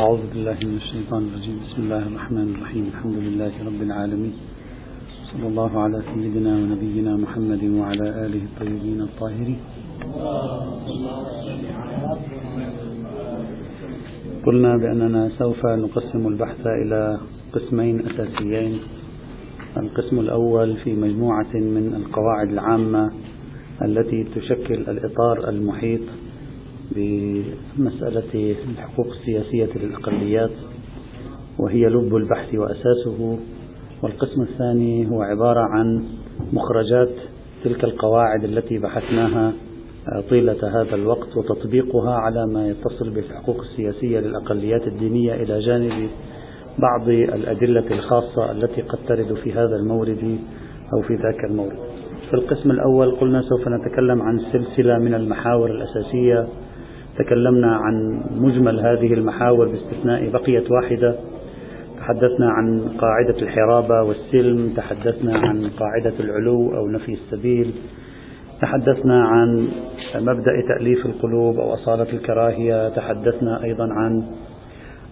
أعوذ بالله من الشيطان الرجيم. بسم الله الرحمن الرحيم. الحمد لله رب العالمين. صلى الله على سيدنا ونبينا محمد وعلى آله الطيبين الطاهرين. قلنا بأننا سوف نقسم البحث إلى قسمين أساسيين. القسم الأول في مجموعة من القواعد العامة التي تشكل الإطار المحيط بمسألة الحقوق السياسية للأقليات وهي لب البحث وأساسه والقسم الثاني هو عبارة عن مخرجات تلك القواعد التي بحثناها طيلة هذا الوقت وتطبيقها على ما يتصل بالحقوق السياسية للأقليات الدينية إلى جانب بعض الأدلة الخاصة التي قد ترد في هذا المورد أو في ذاك المورد. في القسم الأول قلنا سوف نتكلم عن سلسلة من المحاور الأساسية تكلمنا عن مجمل هذه المحاور باستثناء بقية واحدة. تحدثنا عن قاعدة الحرابة والسلم تحدثنا عن قاعدة العلو أو نفي السبيل تحدثنا عن مبدأ تأليف القلوب أو أصالة الكراهية تحدثنا أيضا عن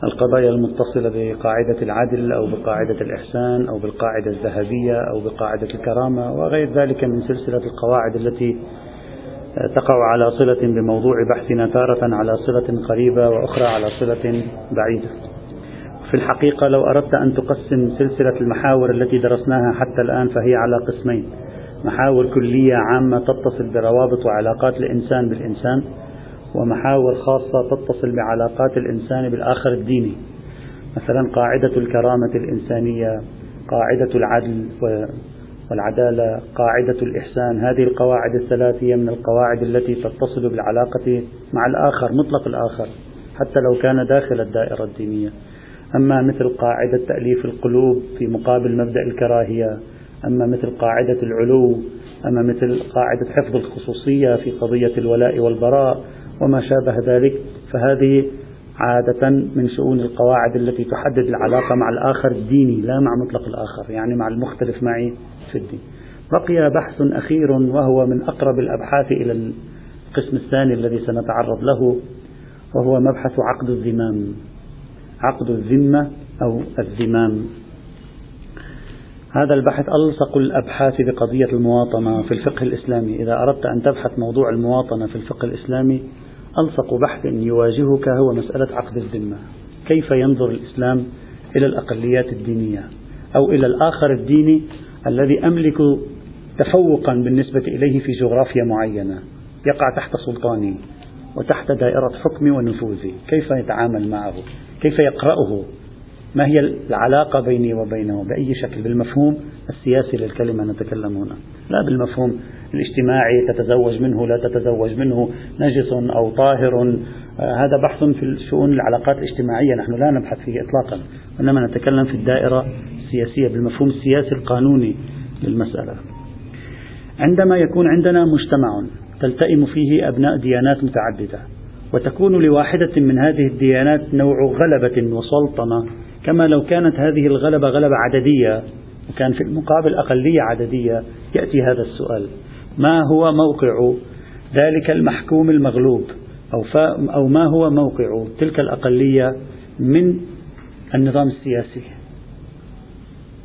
القضايا المتصلة بقاعدة العدل أو بقاعدة الإحسان أو بالقاعدة الذهبية أو بقاعدة الكرامة وغير ذلك من سلسلة القواعد التي تقع على صلة بموضوع بحثنا تارة على صلة قريبة وأخرى على صلة بعيدة. في الحقيقة لو أردت أن تقسم سلسلة المحاور التي درسناها حتى الآن فهي على قسمين. محاور كلية عامة تتصل بروابط وعلاقات الإنسان بالإنسان ومحاور خاصة تتصل بعلاقات الإنسان بالآخر الديني مثلا قاعدة الكرامة الإنسانية قاعدة العدل والعدالة قاعدة الإحسان. هذه القواعد الثلاث هي من القواعد التي تتصل بالعلاقة مع الآخر مطلق الآخر حتى لو كان داخل الدائرة الدينية. أما مثل قاعدة تأليف القلوب في مقابل مبدأ الكراهية أما مثل قاعدة العلو أما مثل قاعدة حفظ الخصوصية في قضية الولاء والبراء وما شابه ذلك فهذه عادة من شؤون القواعد التي تحدد العلاقة مع الآخر الديني لا مع مطلق الآخر يعني مع المختلف معي. في الدين بقي بحث أخير وهو من أقرب الأبحاث إلى القسم الثاني الذي سنتعرض له وهو مبحث عقد الذمام. عقد الذمة أو الذمام. هذا البحث ألصق الأبحاث بقضية المواطنة في الفقه الإسلامي. إذا أردت أن تبحث موضوع المواطنة في الفقه الإسلامي ألصق بحث يواجهك هو مسألة عقد الذمة. كيف ينظر الإسلام إلى الأقليات الدينية أو إلى الآخر الديني الذي أملك تفوقا بالنسبة إليه في جغرافيا معينة. يقع تحت سلطاني وتحت دائرة حكمي ونفوذي. كيف يتعامل معه؟ كيف يقرأه؟ ما هي العلاقة بيني وبينه؟ بأي شكل؟ بالمفهوم السياسي للكلمة نتكلم هنا. لا بالمفهوم الاجتماعي تتزوج منه لا تتزوج منه نجس أو طاهر هذا بحث في شؤون العلاقات الاجتماعية. نحن لا نبحث فيه إطلاقا وإنما نتكلم في الدائرة السياسية بالمفهوم السياسي القانوني للمسألة. عندما يكون عندنا مجتمع تلتئم فيه أبناء ديانات متعددة وتكون لواحدة من هذه الديانات نوع غلبة وسلطنة كما لو كانت هذه الغلبة غلبة عددية وكان في المقابل أقلية عددية يأتي هذا السؤال. ما هو موقع ذلك المحكوم المغلوب؟ أو, أو ما هو موقع تلك الأقلية من النظام السياسي؟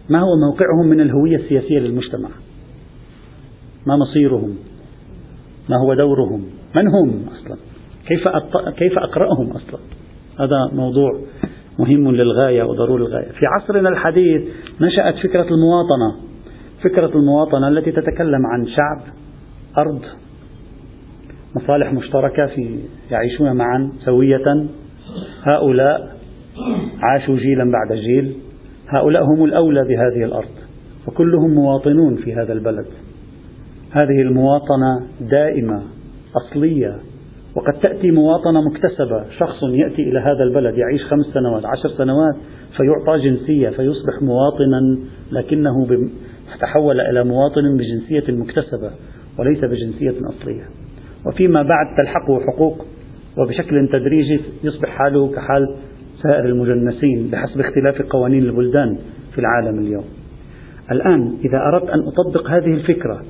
ما هو موقعهم من الهوية السياسية للمجتمع؟ ما مصيرهم؟ ما هو دورهم؟ من هم أصلا؟ كيف كيف أقرأهم أصلا؟ هذا موضوع مهم للغاية وضروري للغاية. في عصرنا الحديث نشأت فكرة المواطنة. فكرة المواطنة التي تتكلم عن شعب أرض مصالح مشتركة في يعيشون معا سوية. هؤلاء عاشوا جيلا بعد جيل. هؤلاء هم الأولى بهذه الأرض وكلهم مواطنون في هذا البلد. هذه المواطنة دائمة أصلية وقد تأتي مواطنة مكتسبة. شخص يأتي إلى هذا البلد يعيش خمس سنوات عشر سنوات فيعطى جنسية فيصبح مواطنا لكنه تحول إلى مواطن بجنسية مكتسبة وليس بجنسية أصلية. وفيما بعد تلحقه حقوق وبشكل تدريجي يصبح حاله كحال سائر المجنسين بحسب اختلاف قوانين البلدان في العالم اليوم. الآن إذا أردت أن أطبق هذه الفكرة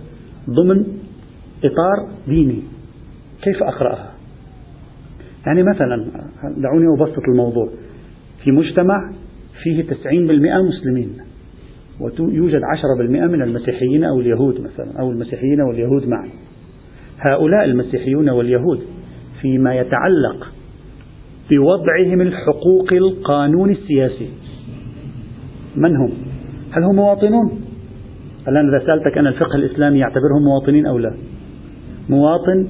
ضمن إطار ديني كيف أقرأها؟ يعني مثلا دعوني أبسط الموضوع. في مجتمع فيه 90% مسلمين ويوجد 10% من المسيحيين أو اليهود مثلا أو المسيحيين واليهود معا. هؤلاء المسيحيون واليهود فيما يتعلق بوضعهم الحقوق القانون السياسي من هم؟ هل هم مواطنون؟ الآن إذا سألتك أنا الفقه الإسلامي يعتبرهم مواطنين أو لا؟ مواطن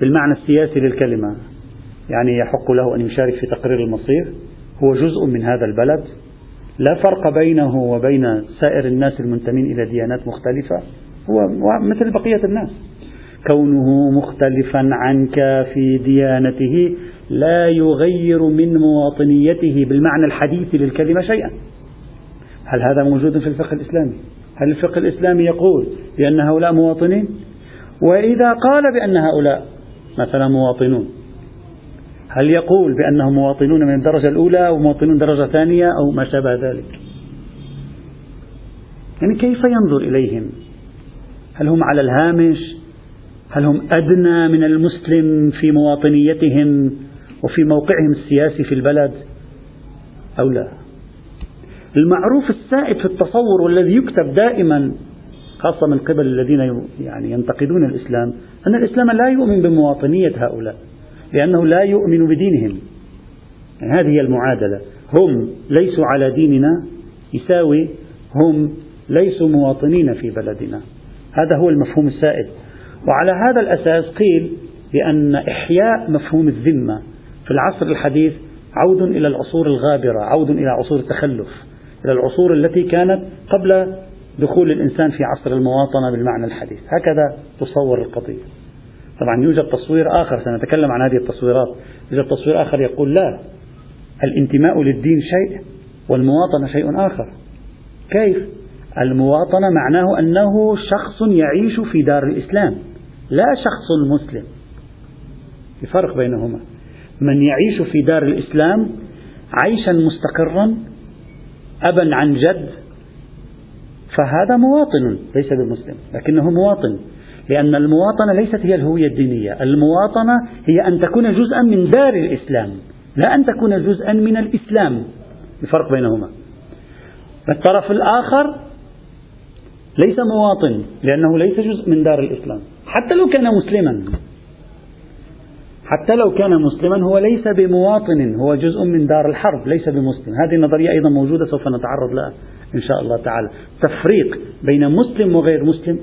بالمعنى السياسي للكلمة يعني يحق له أن يشارك في تقرير المصير هو جزء من هذا البلد لا فرق بينه وبين سائر الناس المنتمين إلى ديانات مختلفة هو مثل بقية الناس كونه مختلفا عنك في ديانته لا يغير من مواطنيته بالمعنى الحديث للكلمة شيئا هل هذا موجود في الفقه الإسلامي؟ هل الفقه الإسلامي يقول بأن هؤلاء مواطنين؟ وإذا قال بأن هؤلاء مثلا مواطنون هل يقول بأنهم مواطنون من الدرجة الأولى أو مواطنون درجة ثانية أو ما شابه ذلك يعني كيف ينظر إليهم هل هم على الهامش هل هم أدنى من المسلم في مواطنيتهم وفي موقعهم السياسي في البلد أو لا؟ المعروف السائد في التصور والذي يكتب دائما خاصة من قبل الذين يعني ينتقدون الإسلام أن الإسلام لا يؤمن بمواطنية هؤلاء لأنه لا يؤمن بدينهم. يعني هذه هي المعادلة. هم ليسوا على ديننا يساوي هم ليسوا مواطنين في بلدنا. هذا هو المفهوم السائد. وعلى هذا الأساس قيل بأن إحياء مفهوم الذمة في العصر الحديث عود إلى العصور الغابرة عود إلى عصور التخلف إلى العصور التي كانت قبل دخول الإنسان في عصر المواطنة بالمعنى الحديث. هكذا تصور القضية. طبعا يوجد تصوير آخر سنتكلم عن هذه التصويرات. يوجد تصوير آخر يقول لا الانتماء للدين شيء والمواطنة شيء آخر. كيف؟ المواطنة معناه أنه شخص يعيش في دار الإسلام. لا شخص مسلم. في فرق بينهما. من يعيش في دار الإسلام عيشا مستقرا أبا عن جد فهذا مواطن ليس بمسلم لكنه مواطن لأن المواطنة ليست هي الهوية الدينية المواطنة هي أن تكون جزءا من دار الإسلام لا أن تكون جزءا من الإسلام. الفرق بينهما. الطرف الآخر ليس مواطن لأنه ليس جزء من دار الإسلام. حتى لو كان مسلما. حتى لو كان مسلما هو ليس بمواطن هو جزء من دار الحرب ليس بمسلم. هذه النظرية أيضا موجودة سوف نتعرض لها إن شاء الله تعالى. تفريق بين مسلم وغير مسلم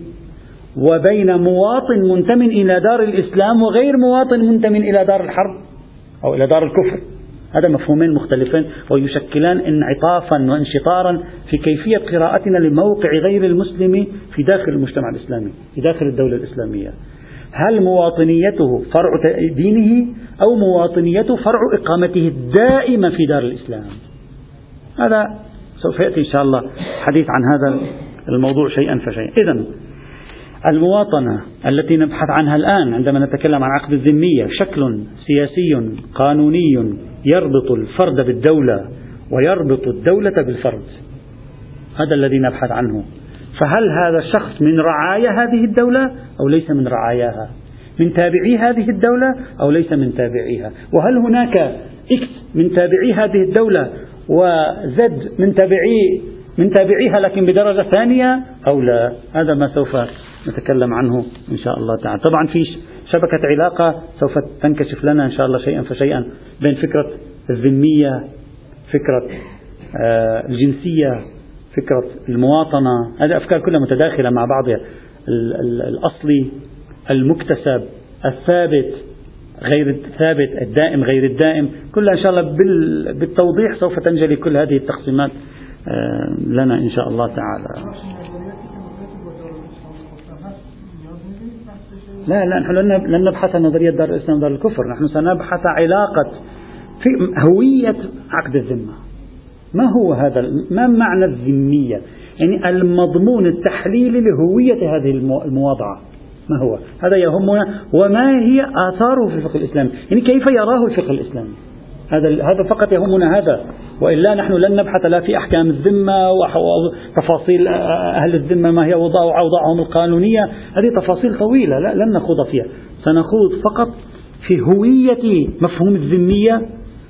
وبين مواطن منتم إلى دار الإسلام وغير مواطن منتم إلى دار الحرب أو إلى دار الكفر. هذا مفهومين مختلفين ويشكلان انعطافا وانشطارا في كيفية قراءتنا لموقع غير المسلم في داخل المجتمع الإسلامي في داخل الدولة الإسلامية. هل مواطنيته فرع دينه أو مواطنيته فرع إقامته الدائمة في دار الإسلام؟ هذا سوف يأتي إن شاء الله حديث عن هذا الموضوع شيئا فشيئا. إذا المواطنة التي نبحث عنها الآن عندما نتكلم عن عقد الذمية شكل سياسي قانوني يربط الفرد بالدولة ويربط الدولة بالفرد. هذا الذي نبحث عنه. فهل هذا الشخص من رعايا هذه الدولة أو ليس من رعاياها؟ من تابعي هذه الدولة أو ليس من تابعيها؟ وهل هناك إكس من تابعي هذه الدولة وزد من تابعي من تابعيها لكن بدرجة ثانية أو لا؟ هذا ما سوف نتكلم عنه إن شاء الله تعالى. طبعا في شبكة علاقة سوف تنكشف لنا إن شاء الله شيئا فشيئا بين فكرة الذمية فكرة آه، الجنسية فكرة المواطنة. هذه أفكار كلها متداخلة مع بعضها. الأصلي المكتسب الثابت غير الثابت الدائم غير الدائم. كلها إن شاء الله بالتوضيح سوف تنجلي كل هذه التقسيمات آه، لنا إن شاء الله تعالى. لا لا نحن لن نبحث عن نظرية دار الإسلام ودار الكفر. نحن سنبحث علاقة في هوية عقد الذمة. ما هو هذا ما معنى الذمية؟ يعني المضمون التحليلي لهوية هذه المواضعة. ما هو؟ هذا يهمنا. وما هي آثاره في الفقه الإسلامي يعني كيف يراه الفقه الإسلامي؟ هذا هذا فقط يهمنا هذا. وإلا نحن لن نبحث لا في أحكام الذمة وتفاصيل أهل الذمة ما هي أوضاعهم القانونية. هذه تفاصيل طويلة لا لن نخوض فيها. سنخوض فقط في هوية مفهوم الذمية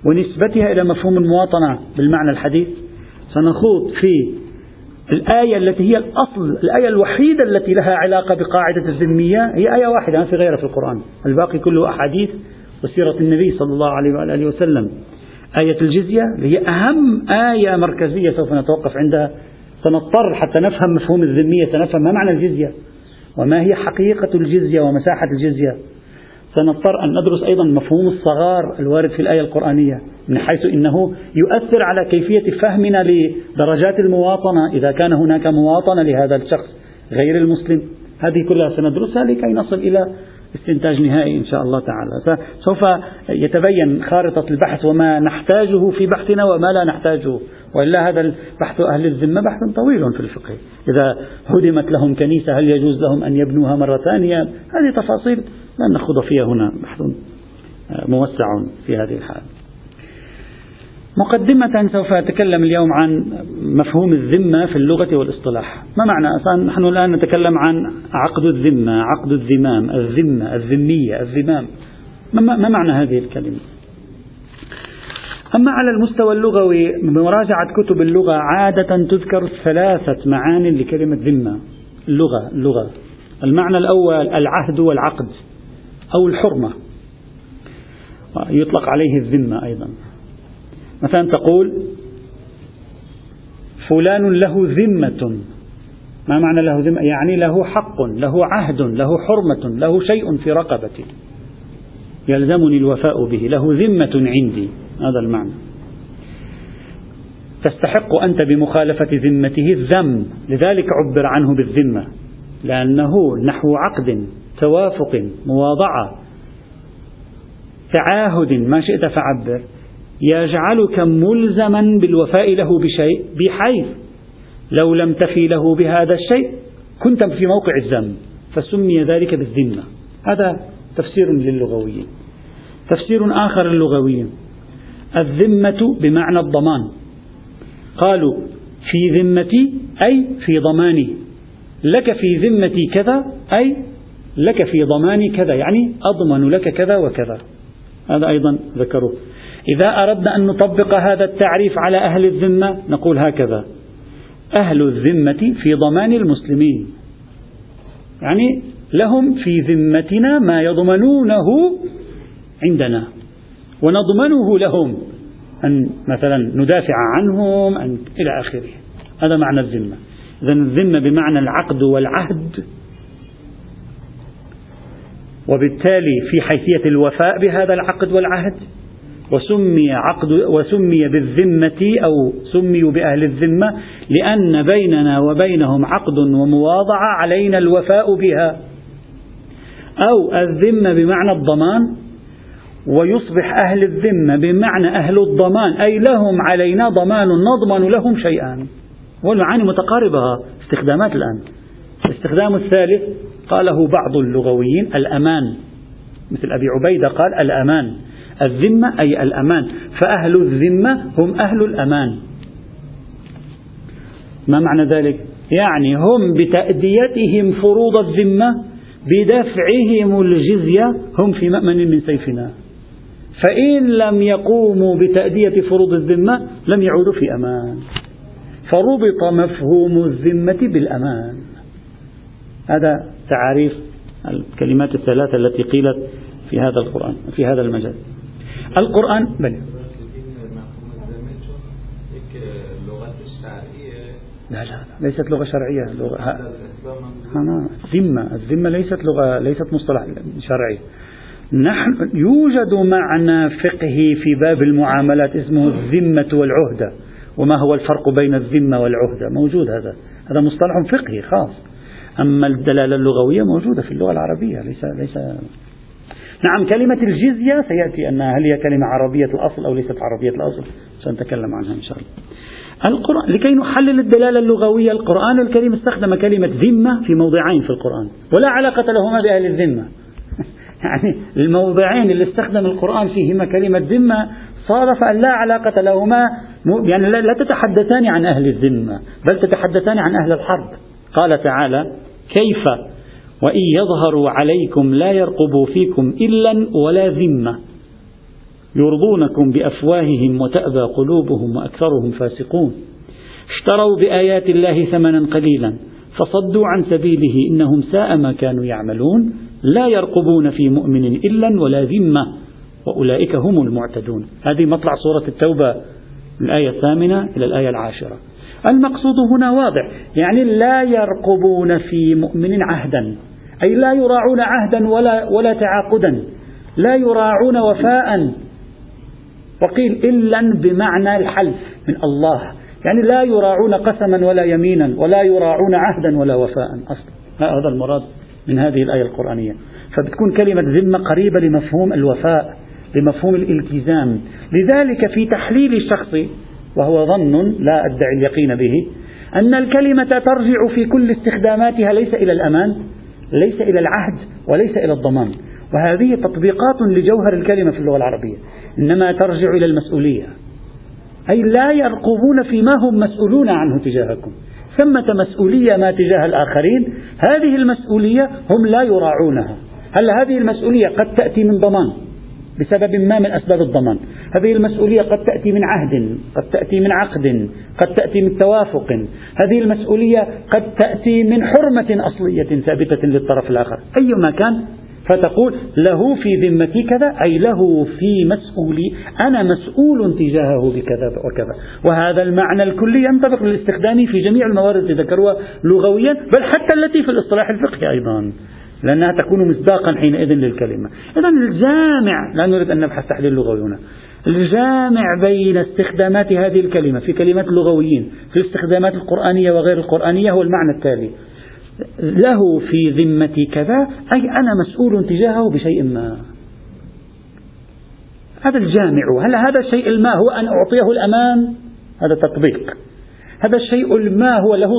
ونسبتها إلى مفهوم المواطنة بالمعنى الحديث. سنخوض في الآية التي هي الأصل الآية الوحيدة التي لها علاقة بقاعدة الذمية. هي آية واحدة ما في غيرها في القرآن. الباقي كله أحاديث. وسيرة النبي صلى الله عليه وآله وسلم. آية الجزية هي أهم آية مركزية سوف نتوقف عندها. سنضطر حتى نفهم مفهوم الذمية سنفهم ما معنى الجزية. وما هي حقيقة الجزية ومساحة الجزية. سنضطر أن ندرس أيضا مفهوم الصغار الوارد في الآية القرآنية من حيث إنه يؤثر على كيفية فهمنا لدرجات المواطنة إذا كان هناك مواطنة لهذا الشخص غير المسلم. هذه كلها سندرسها لكي نصل إلى استنتاج نهائي إن شاء الله تعالى. سوف يتبين خارطة البحث وما نحتاجه في بحثنا وما لا نحتاجه. وإلا هذا بحث أهل الذمة بحث طويل في الفقه. إذا هدمت لهم كنيسة هل يجوز لهم أن يبنوها مرة ثانية؟ هذه تفاصيل لن نخوض فيها هنا. بحث موسع في هذه الحالة. مقدمة سوف أتكلم اليوم عن مفهوم الذمة في اللغة والاصطلاح. ما معنى؟ نحن الآن نتكلم عن عقد الذمة عقد الذمام الذمة الذمية الذمام. ما معنى هذه الكلمة؟ أما على المستوى اللغوي بمراجعة كتب اللغة عادة تذكر ثلاثة معان لكلمة ذمة. اللغة اللغة. المعنى الأول العهد والعقد أو الحرمة. يطلق عليه الذمة أيضا. مثلا تقول فلان له ذمة. ما معنى له ذمة؟ يعني له حق له عهد له حرمة له شيء في رقبتي. يلزمني الوفاء به له ذمة عندي. هذا المعنى. تستحق أنت بمخالفة ذمته الذم. لذلك عبر عنه بالذمة. لأنه نحو عقد توافق مواضعة تعاهد. ما شئت فعبر. يجعلك ملزما بالوفاء له بشيء بحيث لو لم تفي له بهذا الشيء كنت في موقع الذم فسمي ذلك بالذمة. هذا تفسير للغويين. تفسير آخر للغويين. الذمة بمعنى الضمان. قالوا في ذمتي أي في ضماني. لك في ذمتي كذا أي لك في ضماني كذا. يعني أضمن لك كذا وكذا. هذا أيضا ذكروه. إذا أردنا أن نطبق هذا التعريف على أهل الذمة نقول هكذا. أهل الذمة في ضمان المسلمين. يعني لهم في ذمتنا ما يضمنونه عندنا. ونضمنه لهم. أن مثلا ندافع عنهم أن إلى آخره. هذا معنى الذمة. إذا الذمة بمعنى العقد والعهد. وبالتالي في حيثية الوفاء بهذا العقد والعهد. وسمي عقد وسمي بالذمة أو سميوا بأهل الذمة لأن بيننا وبينهم عقد ومواضعة علينا الوفاء بها. أو الذمة بمعنى الضمان ويصبح أهل الذمة بمعنى أهل الضمان أي لهم علينا ضمان نضمن لهم شيئا. والمعاني متقاربة استخدامات الآن. الاستخدام الثالث قاله بعض اللغويين الأمان. مثل أبي عبيدة قال الأمان. الذمة أي الأمان. فأهل الذمة هم أهل الأمان. ما معنى ذلك؟ يعني هم بتأديتهم فروض الذمة بدفعهم الجزية هم في مأمن من سيفنا. فإن لم يقوموا بتأدية فروض الذمة لم يعودوا في أمان. فربط مفهوم الذمة بالأمان. هذا تعاريف الكلمات الثلاثة التي قيلت في هذا القرآن في هذا المجال. القرآن بل. لا لا ليست لغة شرعية لغة الذمة الذمة ليست لغة ليست مصطلح شرعي. نحن يوجد معنى فقهي في باب المعاملات اسمه الذمة والعهدة. وما هو الفرق بين الذمة والعهدة؟ موجود هذا. هذا مصطلح فقهي خاص. أما الدلالة اللغوية موجودة في اللغة العربية ليس ليس نعم كلمة الجزية سيأتي أنها هل هي كلمة عربية الأصل أو ليست عربية الأصل؟ سنتكلم عنها إن شاء الله. القرآن لكي نحلل الدلالة اللغوية القرآن الكريم استخدم كلمة ذمة في موضعين في القرآن ولا علاقة لهما بأهل الذمة. يعني الموضعين اللي استخدم القرآن فيهما كلمة ذمة صادف أن لا علاقة لهما يعني لا تتحدثان عن أهل الذمة بل تتحدثان عن أهل الحرب. قال تعالى كيف وإن يظهروا عليكم لا يرقبوا فيكم إلا ولا ذمة. يرضونكم بأفواههم وتأبى قلوبهم وأكثرهم فاسقون. اشتروا بآيات الله ثمنا قليلا فصدوا عن سبيله إنهم ساء ما كانوا يعملون. لا يرقبون في مؤمن إلا ولا ذمة. وأولئك هم المعتدون. هذه مطلع سورة التوبة الآية الثامنة إلى الآية العاشرة. المقصود هنا واضح يعني لا يرقبون في مؤمن عهدا. أي لا يراعون عهدا ولا, ولا تعاقدا. لا يراعون وفاء وقيل إلا بمعنى الحلف من الله. يعني لا يراعون قسما ولا يمينا ولا يراعون عهدا ولا وفاء أصلا هذا المراد من هذه الآية القرآنية. فبتكون كلمة ذمة قريبة لمفهوم الوفاء لمفهوم الالتزام. لذلك في تحليل الشخص وهو ظن لا أدعي اليقين به أن الكلمة ترجع في كل استخداماتها ليس إلى الأمان. ليس إلى العهد وليس إلى الضمان. وهذه تطبيقات لجوهر الكلمة في اللغة العربية. إنما ترجع إلى المسؤولية. أي لا يرقبون فيما هم مسؤولون عنه تجاهكم. ثمة مسؤولية ما تجاه الآخرين هذه المسؤولية هم لا يراعونها. هل هذه المسؤولية قد تأتي من ضمان؟ بسبب ما من أسباب الضمان. هذه المسؤولية قد تأتي من عهد قد تأتي من عقد قد تأتي من توافق. هذه المسؤولية قد تأتي من حرمة أصلية ثابتة للطرف الآخر. أيما كان فتقول له في ذمتي كذا أي له في مسؤولي أنا مسؤول تجاهه بكذا وكذا. وهذا المعنى الكلي ينطبق للاستخدام في جميع الموارد التي ذكروها لغويا بل حتى التي في الاصطلاح الفقهي أيضا لأنها تكون مصداقا حينئذ للكلمة. إذا الجامع لا نريد أن نبحث تحليل لغوي هنا. الجامع بين استخدامات هذه الكلمة في كلمات اللغويين في الاستخدامات القرآنية وغير القرآنية هو المعنى التالي. له في ذمتي كذا أي أنا مسؤول تجاهه بشيء ما. هذا الجامع هل هذا الشيء الما هو أن أعطيه الأمان؟ هذا تطبيق. هذا الشيء الما هو له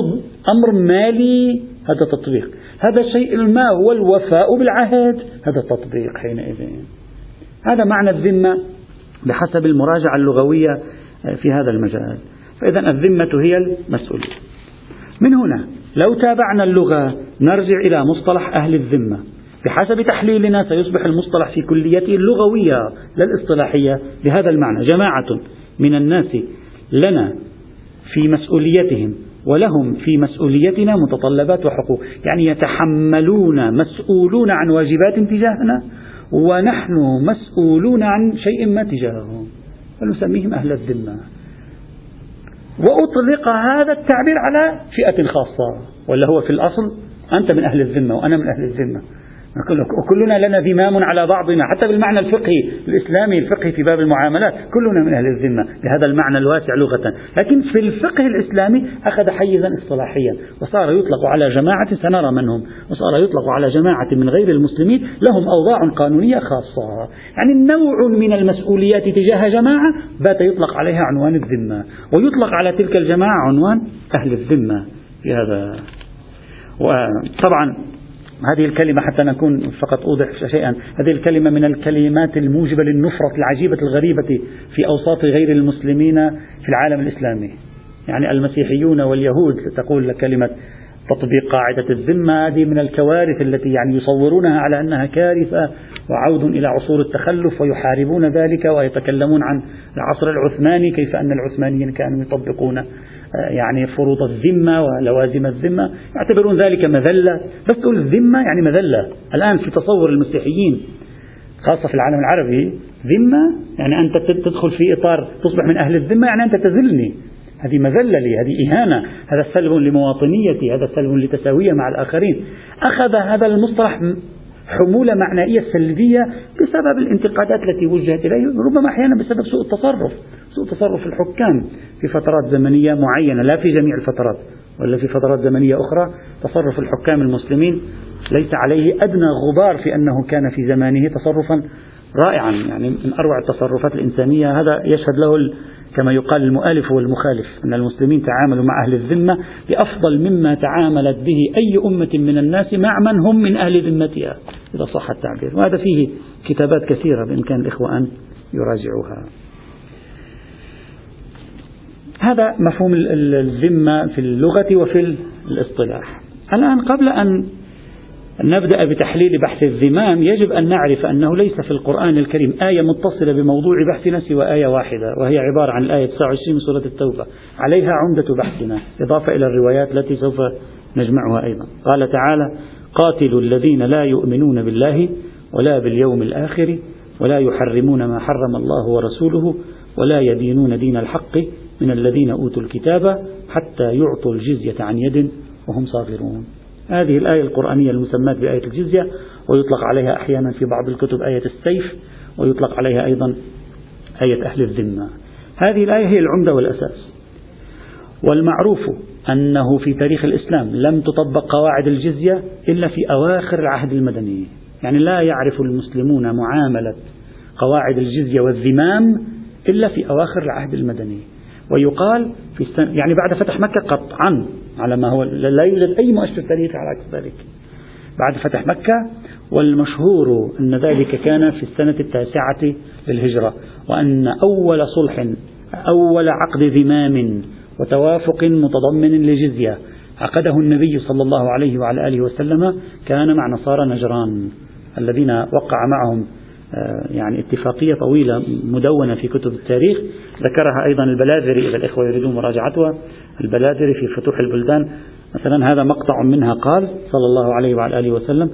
أمر مالي؟ هذا تطبيق. هذا الشيء الما هو الوفاء بالعهد؟ هذا تطبيق حينئذ. هذا معنى الذمة. بحسب المراجعة اللغوية في هذا المجال. فإذا الذمة هي المسؤولية من هنا لو تابعنا اللغة نرجع إلى مصطلح أهل الذمة. بحسب تحليلنا سيصبح المصطلح في كليته اللغوية لا الاصطلاحية بهذا المعنى جماعة من الناس لنا في مسؤوليتهم ولهم في مسؤوليتنا متطلبات وحقوق. يعني يتحملون مسؤولون عن واجبات تجاهنا ونحن مسؤولون عن شيء ما تجاههم فنسميهم أهل الذمة. وأطلق هذا التعبير على فئة خاصة. ولا هو في الأصل أنت من أهل الذمة وأنا من أهل الذمة. وكلنا لنا ذمام على بعضنا. حتى بالمعنى الفقهي الإسلامي الفقهي في باب المعاملات كلنا من أهل الذمة بهذا المعنى الواسع لغة. لكن في الفقه الإسلامي أخذ حيزا اصطلاحيا وصار يطلق على جماعة سنرى من هم وصار يطلق على جماعة من غير المسلمين لهم أوضاع قانونية خاصة. يعني نوع من المسؤوليات تجاه جماعة بات يطلق عليها عنوان الذمة ويطلق على تلك الجماعة عنوان أهل الذمة. في هذا. وطبعا هذه الكلمة حتى نكون فقط أوضح شيئا. هذه الكلمة من الكلمات الموجبة للنفرة العجيبة الغريبة في أوساط غير المسلمين في العالم الإسلامي. يعني المسيحيون واليهود تقول كلمة تطبيق قاعدة الذمة. هذه من الكوارث التي يعني يصورونها على أنها كارثة وعود إلى عصور التخلف ويحاربون ذلك ويتكلمون عن العصر العثماني كيف أن العثمانيين كانوا يطبقون يعني فروض الذمة ولوازم الذمة يعتبرون ذلك مذلة. بس تقول الذمة يعني مذلة. الآن في تصور المسيحيين خاصة في العالم العربي ذمة يعني أنت تدخل في إطار تصبح من أهل الذمة يعني أنت تذلني. هذه مذلة لي هذه إهانة. هذا سلب لمواطنيتي هذا سلب لتساوية مع الآخرين. أخذ هذا المصطلح حمولة معنائية سلبية بسبب الانتقادات التي وجهت إليه ربما أحيانا بسبب سوء التصرف سوء تصرف الحكام في فترات زمنية معينة لا في جميع الفترات ولا في فترات زمنية أخرى تصرف الحكام المسلمين ليس عليه أدنى غبار في أنه كان في زمانه تصرفا رائعا يعني من أروع التصرفات الإنسانية هذا يشهد له كما يقال المؤلف والمخالف أن المسلمين تعاملوا مع أهل الذمة بأفضل مما تعاملت به أي أمة من الناس مع من هم من أهل ذمتها إذا صح التعبير. وهذا فيه كتابات كثيرة بإمكان الإخوة أن يراجعوها. هذا مفهوم الذمة في اللغة وفي الاصطلاح. الآن قبل أن نبدأ بتحليل بحث الذمام يجب أن نعرف أنه ليس في القرآن الكريم آية متصلة بموضوع بحثنا سوى آية واحدة وهي عبارة عن الآية 29 من سورة التوبة. عليها عمدة بحثنا إضافة إلى الروايات التي سوف نجمعها أيضا. قال تعالى قاتلوا الذين لا يؤمنون بالله ولا باليوم الآخر ولا يحرمون ما حرم الله ورسوله ولا يدينون دين الحق من الذين أوتوا الكتاب حتى يعطوا الجزية عن يد وهم صاغرون. هذه الآية القرآنية المسماة بآية الجزية ويطلق عليها أحيانا في بعض الكتب آية السيف ويطلق عليها أيضا آية أهل الذمة. هذه الآية هي العمدة والأساس. والمعروف أنه في تاريخ الإسلام لم تطبق قواعد الجزية إلا في أواخر العهد المدني. يعني لا يعرف المسلمون معاملة قواعد الجزية والذمام إلا في أواخر العهد المدني. ويقال في السنة يعني بعد فتح مكة قطعا على ما هو لا يوجد أي مؤشر تاريخي على عكس ذلك. بعد فتح مكة والمشهور أن ذلك كان في السنة التاسعة للهجرة وأن أول صلح أول عقد ذمام وتوافق متضمن لجزية عقده النبي صلى الله عليه وعلى آله وسلم كان مع نصارى نجران الذين وقع معهم يعني اتفاقية طويلة مدونة في كتب التاريخ. ذكرها أيضا البلاذري إذا الإخوة يريدون مراجعتها. البلاذري في فتوح البلدان. مثلا هذا مقطع منها قال صلى الله عليه وعلى آله وسلم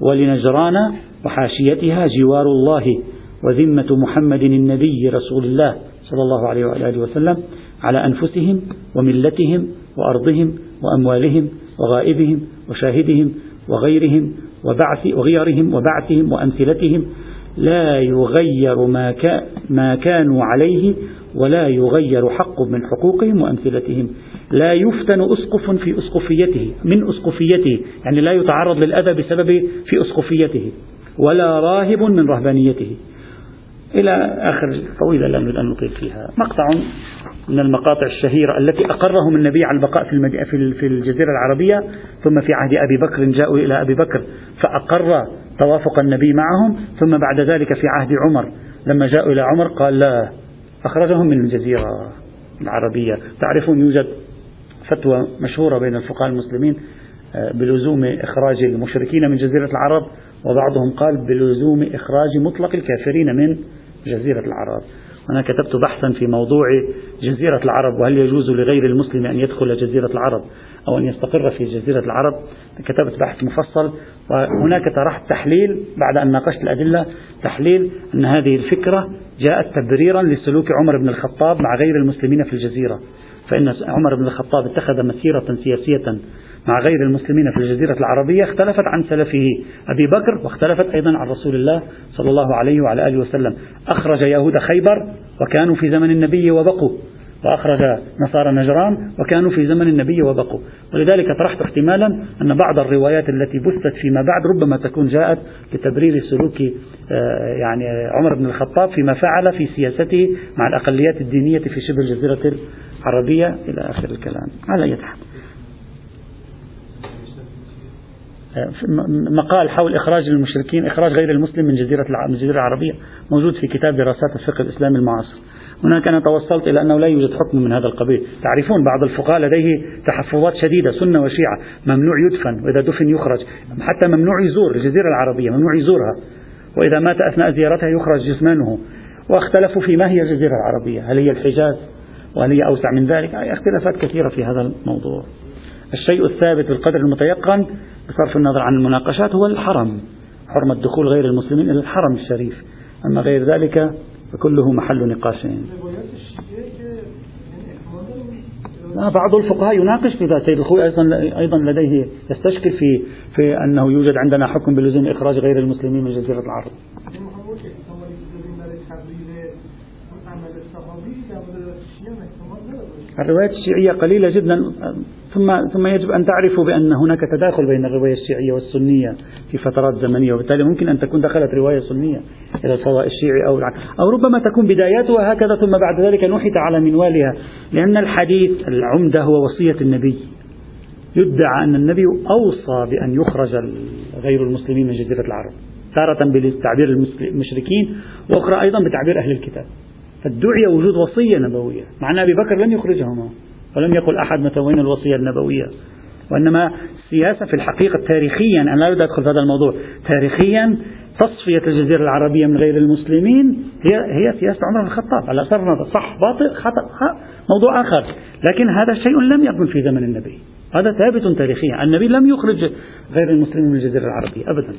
ولنجران وحاشيتها جوار الله وذمة محمد النبي رسول الله صلى الله عليه وعلى آله وسلم على أنفسهم وملتهم وأرضهم وأموالهم وغائبهم وشاهدهم وغيرهم وبعث وغيرهم وبعثهم وأمثلتهم لا يغير ما, ما كانوا عليه ولا يغير حق من حقوقهم وأمثلتهم لا يفتن أسقف في أسقفيته من أسقفيته يعني لا يتعرض للأذى بسبب في أسقفيته ولا راهب من رهبانيته إلى آخر طويلة لا نريد أن نطيل فيها مقطع من المقاطع الشهيرة التي أقرهم النبي على البقاء في. في الجزيرة العربية ثم في عهد أبي بكر جاءوا إلى أبي بكر فأقر توافق النبي معهم ثم بعد ذلك في عهد عمر لما جاءوا إلى عمر قال لا أخرجهم من الجزيرة العربية. تعرفون يوجد فتوى مشهورة بين الفقهاء المسلمين آه، بلزوم إخراج المشركين من جزيرة العرب وبعضهم قال بلزوم إخراج مطلق الكافرين من جزيرة العرب. أنا كتبت بحثا في موضوع جزيرة العرب وهل يجوز لغير المسلم أن يدخل جزيرة العرب أو أن يستقر في جزيرة العرب؟ كتبت بحث مفصل وهناك طرحت تحليل بعد أن ناقشت الأدلة تحليل أن هذه الفكرة جاءت تبريرا لسلوك عمر بن الخطاب مع غير المسلمين في الجزيرة فإن عمر بن الخطاب اتخذ مسيرة سياسية مع غير المسلمين في الجزيرة العربية اختلفت عن سلفه أبي بكر واختلفت أيضا عن رسول الله صلى الله عليه وعلى آله وسلم. أخرج يهود خيبر وكانوا في زمن النبي وبقوا وأخرج نصارى نجران وكانوا في زمن النبي وبقوا. ولذلك طرحت احتمالا أن بعض الروايات التي بثت فيما بعد ربما تكون جاءت لتبرير سلوك آه، يعني عمر بن الخطاب فيما فعل في سياسته مع الأقليات الدينية في شبه الجزيرة العربية. إلى آخر الكلام. على أي حال. مقال حول إخراج المشركين إخراج غير المسلم من جزيرة الجزيرة العربية موجود في كتاب دراسات الفقه الإسلامي المعاصر. هناك أنا توصلت إلى أنه لا يوجد حكم من هذا القبيل. تعرفون بعض الفقهاء لديه تحفظات شديدة سنة وشيعة. ممنوع يدفن وإذا دفن يخرج. حتى ممنوع يزور الجزيرة العربية ممنوع يزورها. وإذا مات أثناء زيارتها يخرج جثمانه واختلفوا في ما هي الجزيرة العربية. هل هي الحجاز؟ وهل هي أوسع من ذلك؟ اختلافات كثيرة في هذا الموضوع. الشيء الثابت بالقدر المتيقن بصرف النظر عن المناقشات هو الحرم. حرمة دخول غير المسلمين إلى الحرم الشريف. أما غير ذلك فكله محل نقاش لا بعض الفقهاء يناقش في ذلك. سيد الخوي أيضا أيضا لديه يستشكل في في أنه يوجد عندنا حكم بلزوم إخراج غير المسلمين من جزيرة العرب. الروايات الشيعية قليلة جدا. ثم ثم يجب أن تعرفوا بأن هناك تداخل بين الرواية الشيعية والسنية في فترات زمنية وبالتالي ممكن أن تكون دخلت رواية سنية إلى الفضاء الشيعي أو أو ربما تكون بداياتها هكذا ثم بعد ذلك نحت على منوالها لأن الحديث العمدة هو وصية النبي. يدعى أن النبي أوصى بأن يخرج غير المسلمين من جزيرة العرب تارة بتعبير المشركين وأخرى أيضا بتعبير أهل الكتاب. فادعي وجود وصية نبوية مع أن أبي بكر لم يخرجهما. ولم يقل أحد متى وين الوصية النبوية. وإنما السياسة في الحقيقة تاريخيا أنا لا أريد أدخل في هذا الموضوع تاريخيا تصفية الجزيرة العربية من غير المسلمين هي هي سياسة عمر بن الخطاب. على أساس صح باطل خطأ موضوع آخر. لكن هذا الشيء لم يكن في زمن النبي. هذا ثابت تاريخيا. النبي لم يخرج غير المسلمين من الجزيرة العربية أبدا.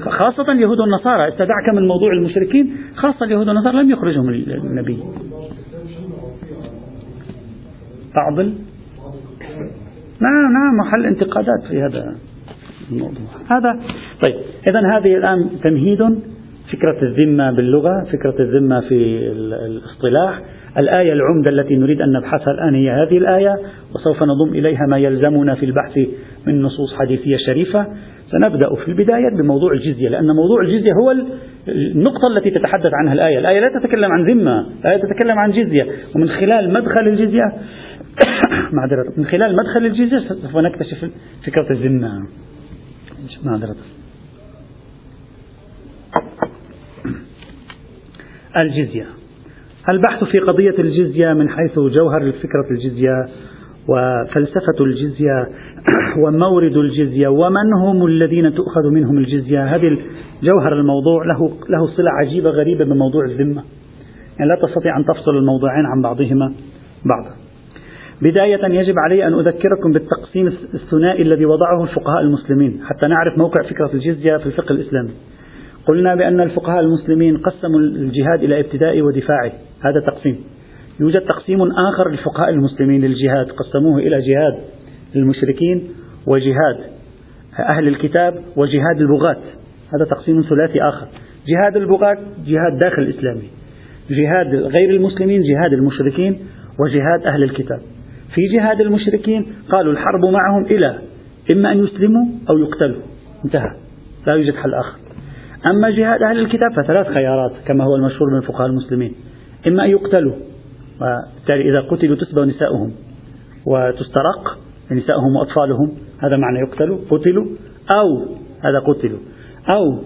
خاصة اليهود والنصارى استدعك من موضوع المشركين خاصة اليهود والنصارى لم يخرجهم النبي. بعض نعم نعم محل انتقادات في هذا الموضوع. هذا طيب إذا هذه الآن تمهيد فكرة الذمة باللغة فكرة الذمة في الاصطلاح. الآية العمدة التي نريد أن نبحثها الآن هي هذه الآية وسوف نضم إليها ما يلزمنا في البحث من نصوص حديثية شريفة. سنبدأ في البداية بموضوع الجزية لأن موضوع الجزية هو النقطة التي تتحدث عنها الآية. الآية لا تتكلم عن ذمة الآية تتكلم عن جزية. ومن خلال مدخل الجزية معذرة. من خلال مدخل الجزية سوف نكتشف فكرة الذمة. معذرة. الجزية البحث في قضية الجزية من حيث جوهر فكرة الجزية وفلسفة الجزية ومورد الجزية ومن هم الذين تؤخذ منهم الجزية هذه جوهر الموضوع له له صلة عجيبة غريبة بموضوع الذمة. يعني لا تستطيع أن تفصل الموضوعين عن بعضهما بعضا. بداية يجب علي أن أذكركم بالتقسيم الثنائي الذي وضعه الفقهاء المسلمين حتى نعرف موقع فكرة الجزية في الفقه الإسلامي. قلنا بأن الفقهاء المسلمين قسموا الجهاد إلى ابتدائي ودفاعي. هذا تقسيم. يوجد تقسيم آخر للفقهاء المسلمين للجهاد. قسموه إلى جهاد المشركين وجهاد أهل الكتاب وجهاد البغاة. هذا تقسيم ثلاثي آخر. جهاد البغاة جهاد داخل الإسلامي. جهاد غير المسلمين جهاد المشركين وجهاد أهل الكتاب. في جهاد المشركين قالوا الحرب معهم إلى إما أن يسلموا أو يقتلوا. انتهى. لا يوجد حل آخر. أما جهاد أهل الكتاب فثلاث خيارات كما هو المشهور من فقهاء المسلمين. إما أن يقتلوا وبالتالي إذا قتلوا تسبى نساؤهم وتسترق نساؤهم وأطفالهم. هذا معنى يقتلوا قتلوا أو هذا قتلوا. أو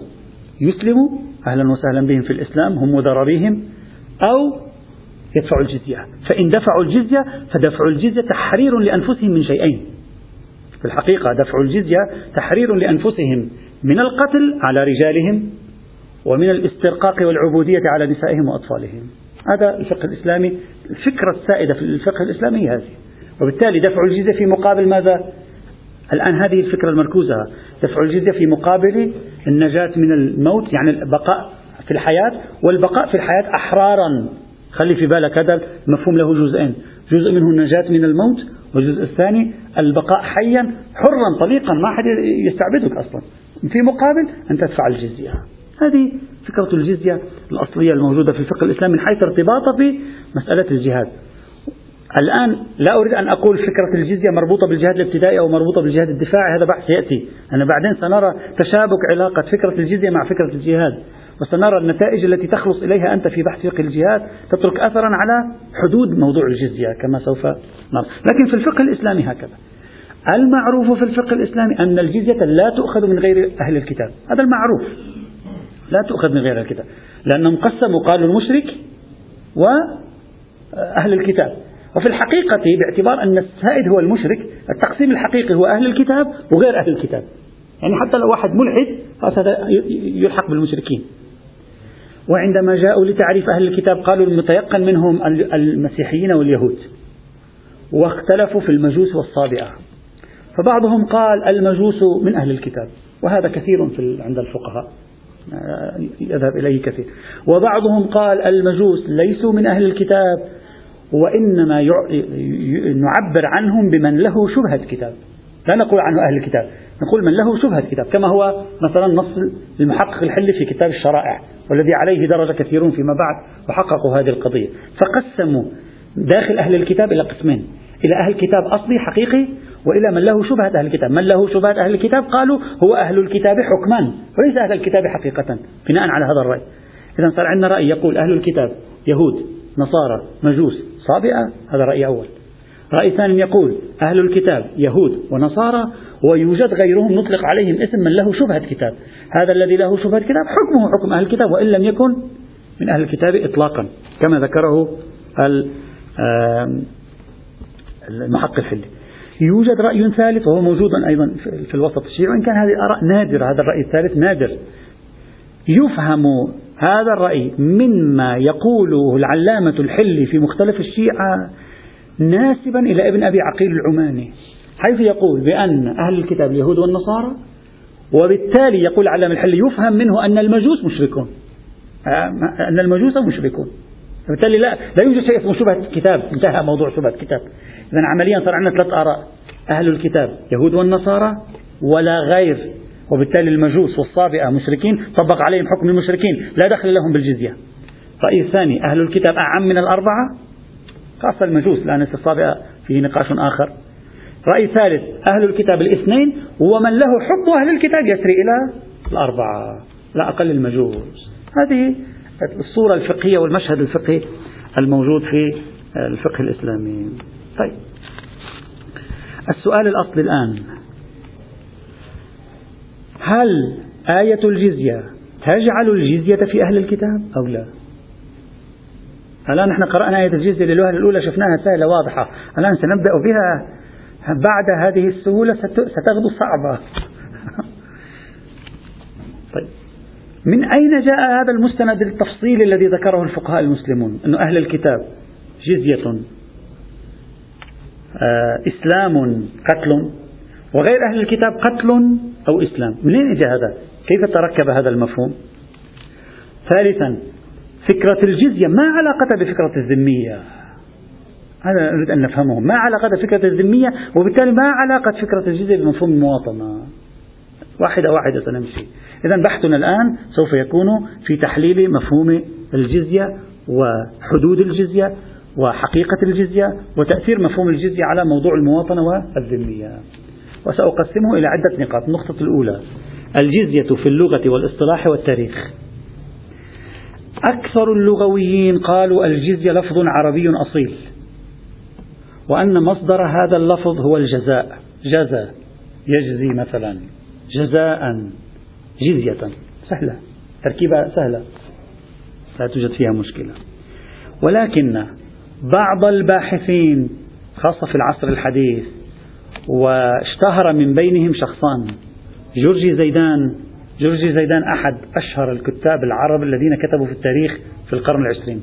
يسلموا أهلا وسهلا بهم في الإسلام هم وذراريهم أو يدفعوا الجزية. فإن دفعوا الجزية فدفع الجزية تحرير لأنفسهم من شيئين. في الحقيقة دفع الجزية تحرير لأنفسهم من القتل على رجالهم ومن الاسترقاق والعبودية على نسائهم وأطفالهم. هذا الفقه الإسلامي الفكرة السائدة في الفقه الإسلامي هذه. وبالتالي دفع الجزية في مقابل ماذا؟ الآن هذه الفكرة المركوزة. دفع الجزية في مقابل النجاة من الموت يعني البقاء في الحياة والبقاء في الحياة أحرارا. خلي في بالك هذا مفهوم له جزئين. جزء منه النجاة من الموت والجزء الثاني البقاء حيا حرا طليقا ما أحد يستعبدك أصلا. في مقابل أن تدفع الجزية. هذه فكرة الجزية الأصلية الموجودة في الفقه الإسلامي من حيث ارتباطها بمسألة الجهاد. الآن لا أريد أن أقول فكرة الجزية مربوطة بالجهاد الابتدائي أو مربوطة بالجهاد الدفاعي هذا بحث يأتي. أنا بعدين سنرى تشابك علاقة فكرة الجزية مع فكرة الجهاد. وسنرى النتائج التي تخلص إليها أنت في بحث فقه الجهاد تترك أثرا على حدود موضوع الجزية كما سوف نرى. لكن في الفقه الإسلامي هكذا. المعروف في الفقه الإسلامي أن الجزية لا تؤخذ من غير أهل الكتاب. هذا المعروف. لا تؤخذ من غير الكتاب. لأنهم قسموا قالوا المشرك وأهل الكتاب. وفي الحقيقة باعتبار أن السائد هو المشرك التقسيم الحقيقي هو أهل الكتاب وغير أهل الكتاب. يعني حتى لو واحد ملحد هذا يلحق بالمشركين. وعندما جاءوا لتعريف أهل الكتاب قالوا المتيقن منهم المسيحيين واليهود واختلفوا في المجوس والصابئة. فبعضهم قال المجوس من أهل الكتاب وهذا كثير في عند الفقهاء. يذهب إليه كثير. وبعضهم قال المجوس ليسوا من أهل الكتاب وإنما نعبر عنهم بمن له شبهة كتاب لا نقول عنه أهل الكتاب. نقول من له شبهة كتاب كما هو مثلا نص المحقق الحلي في كتاب الشرائع والذي عليه درج كثيرون فيما بعد وحققوا هذه القضية. فقسموا داخل أهل الكتاب إلى قسمين إلى أهل كتاب أصلي حقيقي وإلى من له شبهة أهل الكتاب. من له شبهة أهل الكتاب قالوا هو أهل الكتاب حكما وليس أهل الكتاب حقيقة بناء على هذا الرأي. إذا صار عندنا رأي يقول أهل الكتاب يهود نصارى مجوس صابئة هذا رأي أول. رأي ثاني يقول أهل الكتاب يهود ونصارى ويوجد غيرهم نطلق عليهم اسم من له شبهة كتاب. هذا الذي له شبهة كتاب حكمه حكم أهل الكتاب وإن لم يكن من أهل الكتاب إطلاقا كما ذكره المحقق الحلي. يوجد رأي ثالث وهو موجود أيضا في الوسط الشيعي وإن كان هذه الآراء نادرة هذا الرأي الثالث نادر. يفهم هذا الرأي مما يقوله العلامة الحلي في مختلف الشيعة ناسبا إلى ابن أبي عقيل العماني. حيث يقول بأن أهل الكتاب اليهود والنصارى وبالتالي يقول علام الحلي يفهم منه أن المجوس مشركون. أن المجوس مشركون. فبالتالي لا لا يوجد شيء اسمه شبهة كتاب. انتهى موضوع شبهة كتاب. إذا عمليا صار عندنا ثلاث آراء. أهل الكتاب يهود والنصارى ولا غير. وبالتالي المجوس والصابئة مشركين. طبق عليهم حكم المشركين. لا دخل لهم بالجزية. الرأي الثاني أهل الكتاب أعم من الأربعة خاصة المجوس. لأن الصابئة فيه نقاش آخر. رأي ثالث أهل الكتاب الاثنين ومن له حكم أهل الكتاب يسري إلى الأربعة لا أقل المجوس. هذه الصورة الفقهية والمشهد الفقهي الموجود في الفقه الإسلامي. طيب. السؤال الأصلي الآن. هل آية الجزية تجعل الجزية في أهل الكتاب أو لا؟ الآن نحن قرأنا آية الجزية للوهلة الأولى شفناها سهلة واضحة. الآن سنبدأ بها بعد هذه السهولة ستغدو صعبة. طيب. من أين جاء هذا المستند التفصيلي الذي ذكره الفقهاء المسلمون؟ أن أهل الكتاب. جزية. آه إسلام قتل. وغير أهل الكتاب قتل أو إسلام. منين إجا هذا؟ كيف تركب هذا المفهوم؟ ثالثا فكرة الجزية. ما علاقة بفكرة الذمية؟ هذا نريد أن نفهمه. ما علاقة فكرة الذمية؟ وبالتالي ما علاقة فكرة الجزية بمفهوم المواطنة واحدة واحدة سنمشي. إذا بحثنا الآن سوف يكون في تحليل مفهوم الجزية وحدود الجزية وحقيقة الجزية وتأثير مفهوم الجزية على موضوع المواطنة والذمية. وسأقسمه إلى عدة نقاط. النقطة الأولى الجزية في اللغة والإصطلاح والتاريخ. أكثر اللغويين قالوا الجزية لفظ عربي أصيل. وأن مصدر هذا اللفظ هو الجزاء. جزى يجزي مثلا جزاء جزية. سهلة. تركيبة سهلة. لا توجد فيها مشكلة. ولكن بعض الباحثين خاصة في العصر الحديث واشتهر من بينهم شخصان جورجي زيدان جورجي زيدان أحد أشهر الكتاب العرب الذين كتبوا في التاريخ في القرن العشرين.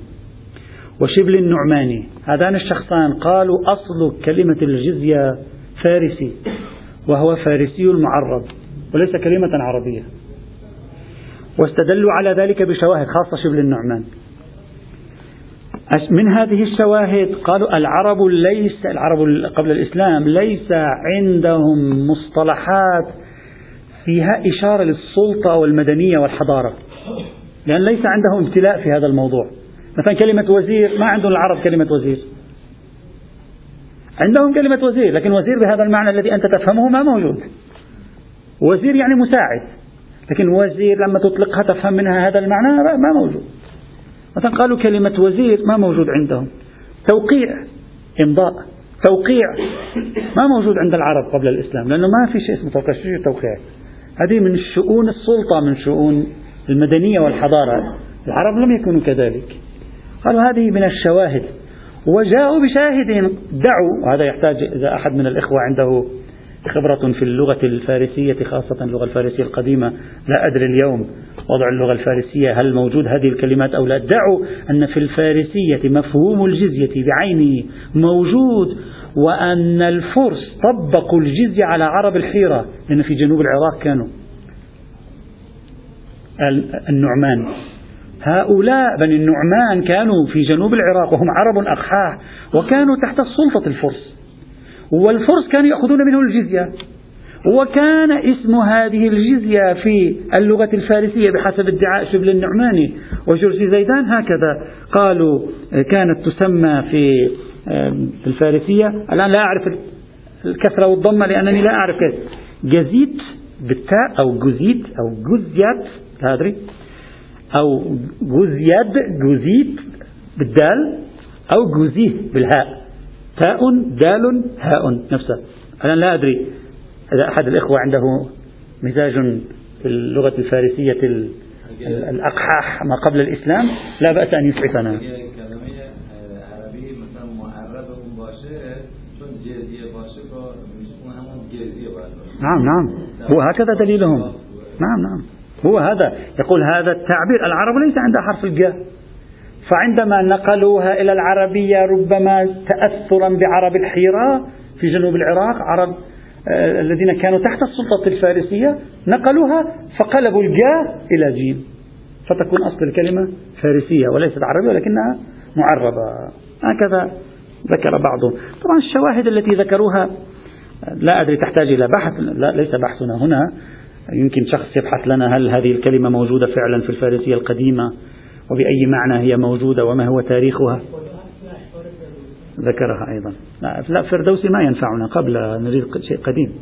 وشبل النعماني. هذان الشخصان قالوا أصل كلمة الجزية فارسي وهو فارسي المعرب وليس كلمة عربية. واستدلوا على ذلك بشواهد خاصة شبل النعمان. من هذه الشواهد قالوا العرب ليس العرب قبل الإسلام ليس عندهم مصطلحات فيها إشارة للسلطة والمدنية والحضارة لأن ليس عندهم امتلاء في هذا الموضوع. مثلا كلمة وزير ما عندهم العرب كلمة وزير. عندهم كلمة وزير لكن وزير بهذا المعنى الذي أنت تفهمه ما موجود. وزير يعني مساعد. لكن وزير لما تطلقها تفهم منها هذا المعنى ما موجود. مثلا قالوا كلمة وزير ما موجود عندهم. توقيع إمضاء. توقيع ما موجود عند العرب قبل الإسلام لأنه ما في شيء اسمه توقيع شو هذه من شؤون السلطة من شؤون المدنية والحضارة. العرب لم يكونوا كذلك. قالوا هذه من الشواهد. وجاءوا بشاهد دعوا. وهذا يحتاج إذا أحد من الإخوة عنده خبرة في اللغة الفارسية خاصة اللغة الفارسية القديمة لا أدري اليوم وضع اللغة الفارسية هل موجود هذه الكلمات أو لا. دعوا أن في الفارسية مفهوم الجزية بعينه موجود وأن الفرس طبقوا الجزية على عرب الحيرة لأن في جنوب العراق كانوا النعمان. هؤلاء بني النعمان كانوا في جنوب العراق وهم عرب أقحاح وكانوا تحت سلطة الفرس. والفرس كانوا يأخذون منه الجزية. وكان اسم هذه الجزية في اللغة الفارسية بحسب ادعاء شبل النعماني وجرسي زيدان هكذا. قالوا كانت تسمى في الفارسية. الآن لا أعرف الكسرة والضمة لأنني لا أعرف كيف. جزيت بالتاء أو جزيت أو جزيات لا أدري. أو جزيد جزيت بالدال أو جزيه بالهاء. تاء دال هاء نفسها أنا لا أدري إذا أحد الإخوة عنده مزاج في اللغة الفارسية الأقحاح ما قبل الإسلام لا بأس أن يسعفنا. نعم نعم. هو هكذا دليلهم. نعم نعم. هو هذا. يقول هذا التعبير. العرب ليس عندها حرف الجاء فعندما نقلوها إلى العربية ربما تأثرا بعرب الحيرة في جنوب العراق عرب آه، الذين كانوا تحت السلطة الفارسية نقلوها فقلبوا الجاء إلى جيم. فتكون أصل الكلمة فارسية وليست عربية ولكنها معربة. هكذا ذكر بعضهم. طبعا الشواهد التي ذكروها لا أدري تحتاج إلى بحث لا ليس بحثنا هنا. يمكن شخص يبحث لنا هل هذه الكلمة موجودة فعلا في الفارسية القديمة وبأي معنى هي موجودة وما هو تاريخها؟ ذكرها أيضا. لا فردوسي ما ينفعنا قبل نريد شيء قديم.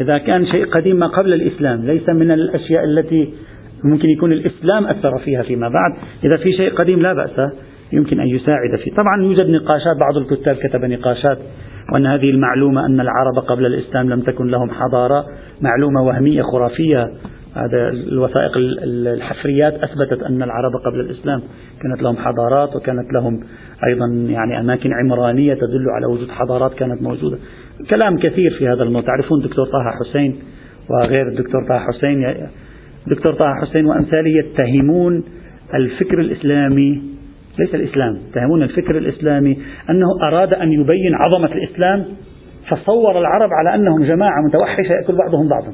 إذا كان شيء قديم ما قبل الإسلام ليس من الأشياء التي ممكن يكون الإسلام أثر فيها فيما بعد. إذا في شيء قديم لا بأس يمكن أن يساعد فيه. طبعا يوجد نقاشات بعض الكتاب كتب نقاشات وأن هذه المعلومة أن العرب قبل الإسلام لم تكن لهم حضارة معلومة وهمية خرافية. هذا الوثائق الحفريات أثبتت أن العرب قبل الإسلام كانت لهم حضارات وكانت لهم أيضا يعني أماكن عمرانية تدل على وجود حضارات كانت موجودة. كلام كثير في هذا الموضوع. تعرفون الدكتور طه حسين وغير الدكتور طه حسين؟ دكتور طه حسين وأمثاله يتهمون الفكر الإسلامي ليس الإسلام. يتهمون الفكر الإسلامي. أنه أراد أن يبين عظمة الإسلام فصور العرب على أنهم جماعة متوحشة يأكل بعضهم بعضا.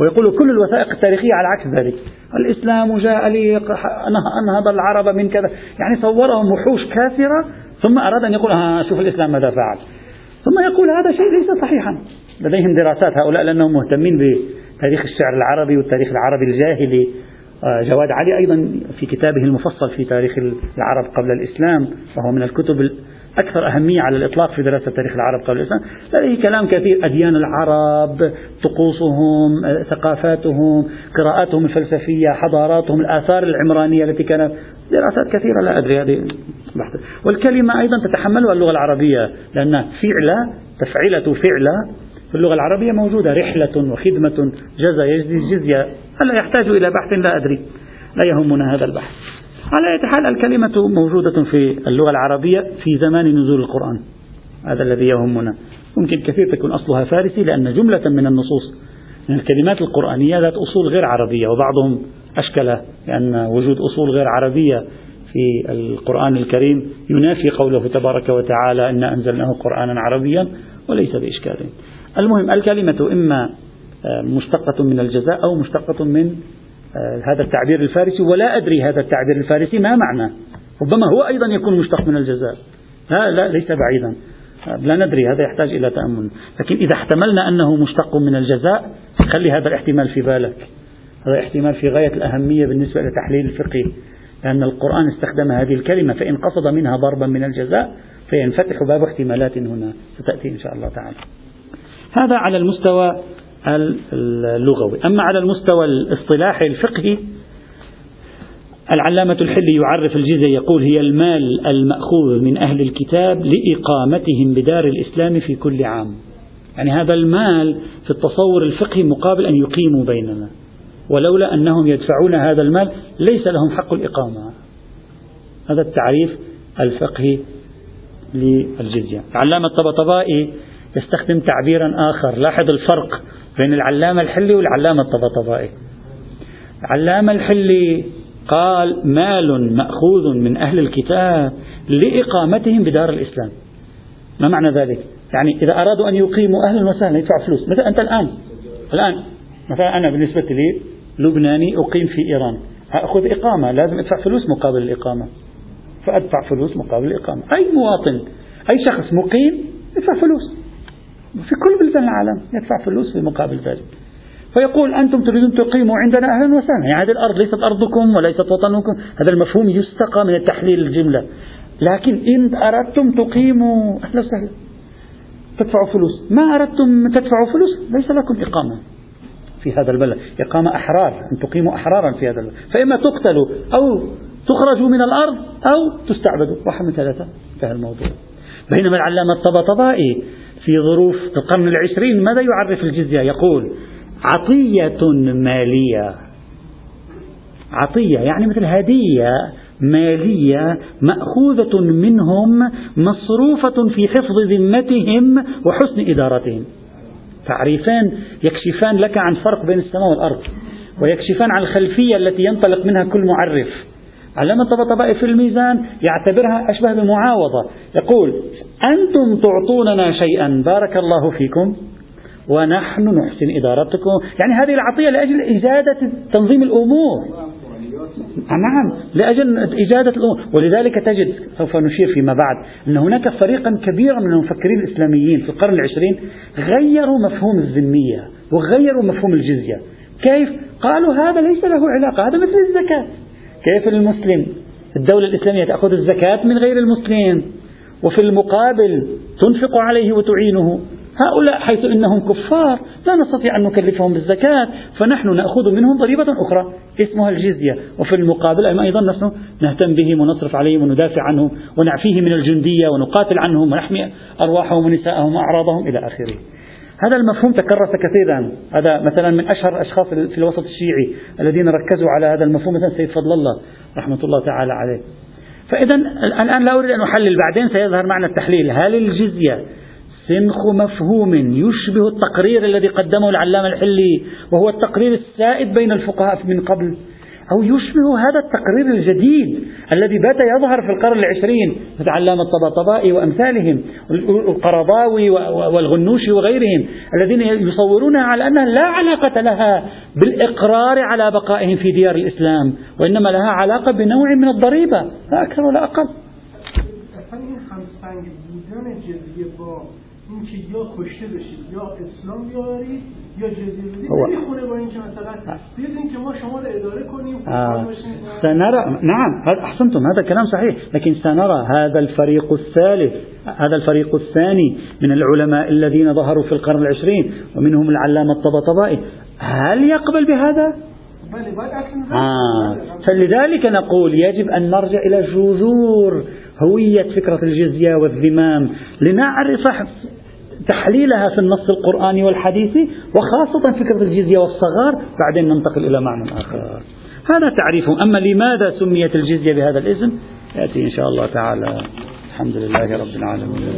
ويقول كل الوثائق التاريخية على عكس ذلك. الإسلام جاء لي أنهض العرب من كذا. يعني صورهم وحوش كافرة ثم أراد أن يقول ها شوف الإسلام ماذا فعل. ثم يقول هذا شيء ليس صحيحا. لديهم دراسات هؤلاء لأنهم مهتمين بتاريخ الشعر العربي والتاريخ العربي الجاهلي. آه، جواد علي أيضا في كتابه المفصل في تاريخ العرب قبل الإسلام وهو من الكتب أكثر أهمية على الإطلاق في دراسة تاريخ العرب قبل الإسلام. لديه كلام كثير أديان العرب طقوسهم آه، ثقافاتهم قراءاتهم الفلسفية حضاراتهم الآثار العمرانية التي كانت. دراسات كثيرة لا أدري هذه والكلمة أيضا تتحملها اللغة العربية لأن فعل تفعيلة فعل في اللغة العربية موجودة. رحلة وخدمة جزى يجزي جزية هل يحتاج إلى بحث؟ لا أدري. لا يهمنا هذا البحث. على أي حال الكلمة موجودة في اللغة العربية في زمان نزول القرآن. هذا الذي يهمنا. ممكن كثير تكون أصلها فارسي لأن جملة من النصوص من الكلمات القرآنية ذات أصول غير عربية وبعضهم أشكل لأن وجود أصول غير عربية في القرآن الكريم ينافي قوله تبارك وتعالى إنا أنزلناه قرآنا عربيا وليس بإشكال. المهم الكلمة إما آه، مشتقة من الجزاء أو مشتقة من آه، هذا التعبير الفارسي ولا أدري هذا التعبير الفارسي ما معنى. ربما هو أيضا يكون مشتق من الجزاء. لا لا ليس بعيدا. آه، لا ندري هذا يحتاج إلى تأمل. لكن إذا احتملنا أنه مشتق من الجزاء خلي هذا الاحتمال في بالك. هذا احتمال في غاية الأهمية بالنسبة لتحليل الفقه. لأن القرآن استخدم هذه الكلمة فإن قصد منها ضربا من الجزاء فينفتح باب احتمالات هنا. ستأتي إن شاء الله تعالى. هذا على المستوى اللغوي. أما على المستوى الاصطلاحي الفقهي العلامة الحلي يعرف الجزية يقول هي المال المأخوذ من أهل الكتاب لإقامتهم بدار الإسلام في كل عام. يعني هذا المال في التصور الفقهي مقابل أن يقيموا بيننا. ولولا أنهم يدفعون هذا المال ليس لهم حق الإقامة. هذا التعريف الفقهي للجزية. العلامة الطبطبائي يستخدم تعبيرا آخر. لاحظ الفرق بين العلامة الحلي والعلامة الطبطبائي. العلامة الحلي قال مال مأخوذ من أهل الكتاب لإقامتهم بدار الإسلام. ما معنى ذلك؟ يعني إذا أرادوا أن يقيموا أهلا وسهلا يدفعوا فلوس. مثلا أنت الآن الآن مثلا أنا بالنسبة لي لبناني أقيم في إيران. أخذ إقامة. لازم أدفع فلوس مقابل الإقامة. فأدفع فلوس مقابل الإقامة. أي مواطن أي شخص مقيم يدفع فلوس. في كل بلدان العالم يدفع فلوس في مقابل ذلك. فيقول أنتم تريدون تقيموا عندنا أهلا وسهلا. يعني هذه الأرض ليست أرضكم وليست وطنكم. هذا المفهوم يستقى من التحليل الجملة. لكن إن أردتم تقيموا أهلا وسهلا تدفعوا فلوس. ما أردتم تدفعوا فلوس؟ ليس لكم إقامة في هذا البلد. إقامة أحرار أن تقيموا أحرارا في هذا البلد. فإما تقتلوا أو تخرجوا من الأرض أو تستعبدوا. واحد من ثلاثة انتهى الموضوع. بينما العلامة الطبطبائي في ظروف القرن العشرين ماذا يعرف الجزية؟ يقول عطية مالية. عطية يعني مثل هدية مالية مأخوذة منهم مصروفة في حفظ ذمتهم وحسن إدارتهم. تعريفان يكشفان لك عن فرق بين السماء والأرض ويكشفان عن الخلفية التي ينطلق منها كل معرف. علامة الطبطبائي في الميزان يعتبرها أشبه بمعاوضة يقول أنتم تعطوننا شيئا بارك الله فيكم ونحن نحسن إدارتكم. يعني هذه العطية لأجل إجادة تنظيم الأمور. نعم لأجل إجادة الأمور. ولذلك تجد سوف نشير فيما بعد أن هناك فريقا كبيرا من المفكرين الإسلاميين في القرن العشرين غيروا مفهوم الذمية وغيروا مفهوم الجزية. كيف؟ قالوا هذا ليس له علاقة هذا مثل الزكاة. كيف المسلم؟ الدولة الإسلامية تأخذ الزكاة من غير المسلم وفي المقابل تنفق عليه وتعينه. هؤلاء حيث إنهم كفار لا نستطيع أن نكلفهم بالزكاه فنحن نأخذ منهم ضريبة أخرى اسمها الجزية. وفي المقابل أيضا نحن نهتم بهم ونصرف عليهم وندافع عنهم ونعفيه من الجندية ونقاتل عنهم ونحمي أرواحهم ونساءهم وأعراضهم إلى آخره. هذا المفهوم تكرس كثيرا. هذا مثلا من أشهر الأشخاص في الوسط الشيعي الذين ركزوا على هذا المفهوم مثلا سيد فضل الله رحمة الله تعالى عليه. فإذا الآن لا أريد أن أحلل بعدين سيظهر معنا التحليل. هل الجزية سنخ مفهوم يشبه التقرير الذي قدمه العلامة الحلي وهو التقرير السائد بين الفقهاء من قبل؟ أو يشبه هذا التقرير الجديد الذي بات يظهر في القرن العشرين مثل علامة الطباطبائي وأمثالهم القرضاوي والغنوشي وغيرهم الذين يصورونها على أنها لا علاقة لها بالإقرار على بقائهم في ديار الإسلام وإنما لها علاقة بنوع من الضريبة لا أكثر ولا أقل. یا که ما شما اداره کنیم آه. سنرى نعم أحسنتم هذا كلام صحيح. لكن سنرى هذا الفريق الثالث هذا الفريق الثاني من العلماء الذين ظهروا في القرن العشرين ومنهم العلامة الطبطبائي. هل يقبل بهذا؟ آه. فلذلك نقول يجب أن نرجع إلى جذور هوية فكرة الجزية والذمام لنعرف تحليلها في النص القرآني والحديثي وخاصة فكرة الجزية والصغار بعدين ننتقل إلى معنى آخر. هذا تعريفهم أما لماذا سميت الجزية بهذا الاسم؟ يأتي إن شاء الله تعالى. الحمد لله رب العالمين.